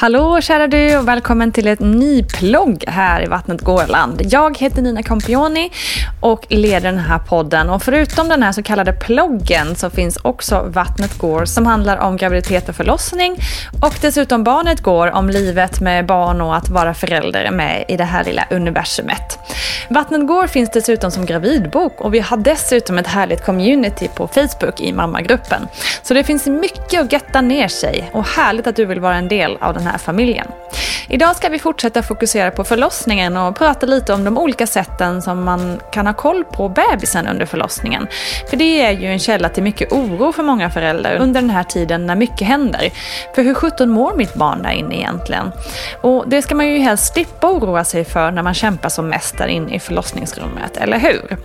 Hallå kära du och välkommen till ett ny plogg här i Vattnet Gårland. Jag heter Nina Campioni och leder den här podden. Och förutom den här så kallade ploggen så finns också Vattnet går som handlar om graviditet och förlossning. Och dessutom Barnet går om livet med barn och att vara förälder med i det här lilla universumet. Vattnet går finns dessutom som gravidbok och vi har dessutom ett härligt community på Facebook i mammagruppen. Så det finns mycket att getta ner sig och härligt att du vill vara en del av den här familjen. Idag ska vi fortsätta fokusera på förlossningen och prata lite om de olika sätten som man kan ha koll på bebisen under förlossningen. För det är ju en källa till mycket oro för många föräldrar under den här tiden när mycket händer. För hur 17 mår mitt barn där inne egentligen? Och det ska man ju helst slippa oroa sig för när man kämpar som mest där inne i förlossningsrummet, eller hur?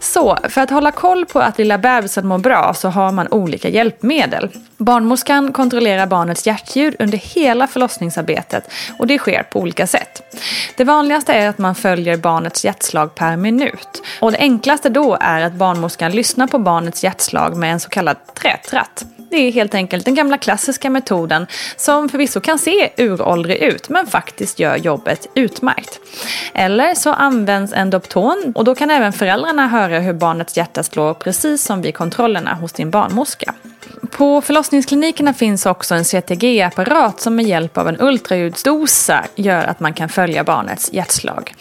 Så, för att hålla koll på att lilla bebisen mår bra så har man olika hjälpmedel. Barnmorskan kontrollerar barnets hjärtljud under hela förlossningen förlossningsarbetet och det sker på olika sätt. Det vanligaste är att man följer barnets hjärtslag per minut. Och det enklaste då är att barnmorskan lyssnar på barnets hjärtslag med en så kallad trätratt. Det är helt enkelt den gamla klassiska metoden som förvisso kan se uråldrig ut men faktiskt gör jobbet utmärkt. Eller så används en Dopton och då kan även föräldrarna höra hur barnets hjärta slår precis som vid kontrollerna hos din barnmorska. På förlossningsklinikerna finns också en CTG-apparat som med hjälp av en ultraljudsdosa gör att man kan följa barnets hjärtslag.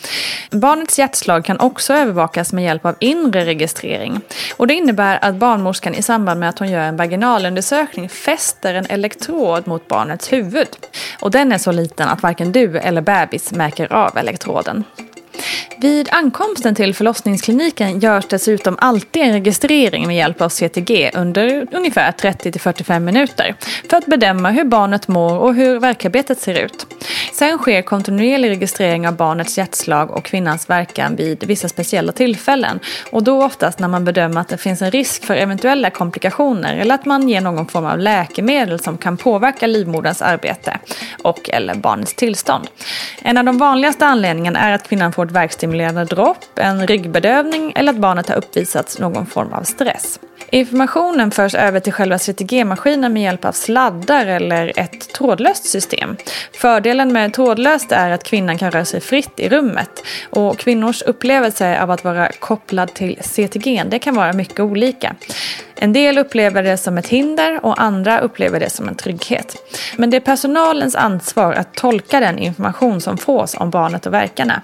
Barnets hjärtslag kan också övervakas med hjälp av inre registrering. Och det innebär att barnmorskan i samband med att hon gör en vaginalundersökning fäster en elektrod mot barnets huvud. Och den är så liten att varken du eller bebis märker av elektroden. Vid ankomsten till förlossningskliniken görs dessutom alltid en registrering med hjälp av CTG under ungefär 30-45 minuter för att bedöma hur barnet mår och hur verkarbetet ser ut. Sen sker kontinuerlig registrering av barnets hjärtslag och kvinnans verkan vid vissa speciella tillfällen. Och då oftast när man bedömer att det finns en risk för eventuella komplikationer eller att man ger någon form av läkemedel som kan påverka livmoderns arbete och eller barnets tillstånd. En av de vanligaste anledningarna är att kvinnan får ett verkstimulerande dropp, en ryggbedövning eller att barnet har uppvisat någon form av stress. Informationen förs över till själva CTG-maskinen med hjälp av sladdar eller ett trådlöst system. Fördelen med trådlöst är att kvinnan kan röra sig fritt i rummet och kvinnors upplevelse av att vara kopplad till CTG det kan vara mycket olika. En del upplever det som ett hinder och andra upplever det som en trygghet. Men det är personalens ansvar att tolka den information som fås om barnet och verkarna.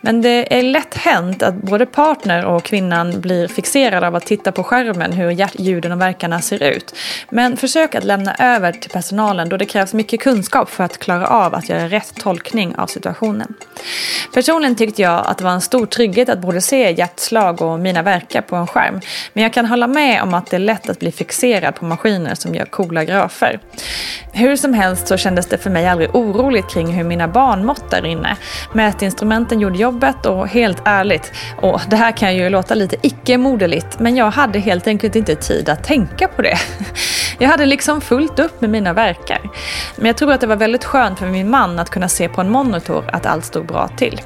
Men det är lätt hänt att både partner och kvinnan blir fixerade av att titta på skärmen hur ljuden och verkarna ser ut. Men försök att lämna över till personalen då det krävs mycket kunskap för att klara av att göra rätt tolkning av situationen. Personligen tyckte jag att det var en stor trygghet att både se hjärtslag och mina verkar på en skärm. Men jag kan hålla med om att det är lätt att bli fixerad på maskiner som gör coola grafer. Hur som helst så kändes det för mig aldrig oroligt kring hur mina barn mått där inne. Mätinstrumenten gjorde jobbet och helt ärligt, och det här kan ju låta lite icke-moderligt, men jag hade helt enkelt inte tid att tänka på det. Jag hade liksom fullt upp med mina verkar. Men jag tror att det var väldigt skönt för min man att kunna se på en monitor att allt stod bra till.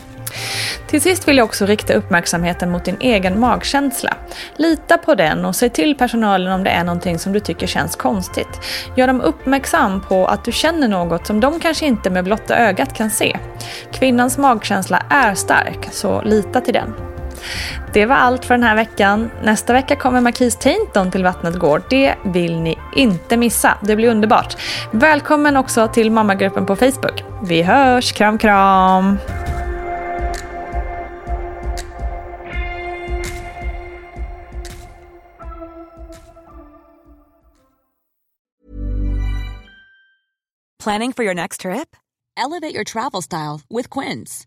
Till sist vill jag också rikta uppmärksamheten mot din egen magkänsla. Lita på den och säg till personalen om det är någonting som du tycker känns konstigt. Gör dem uppmärksam på att du känner något som de kanske inte med blotta ögat kan se. Kvinnans magkänsla är stark, så lita till den. Det var allt för den här veckan. Nästa vecka kommer Marquis Tainton till Vattnet Gård. Det vill ni inte missa. Det blir underbart. Välkommen också till mammagruppen på Facebook. Vi hörs, kram kram! Planning for your next trip? Elevate your travel style with Quince.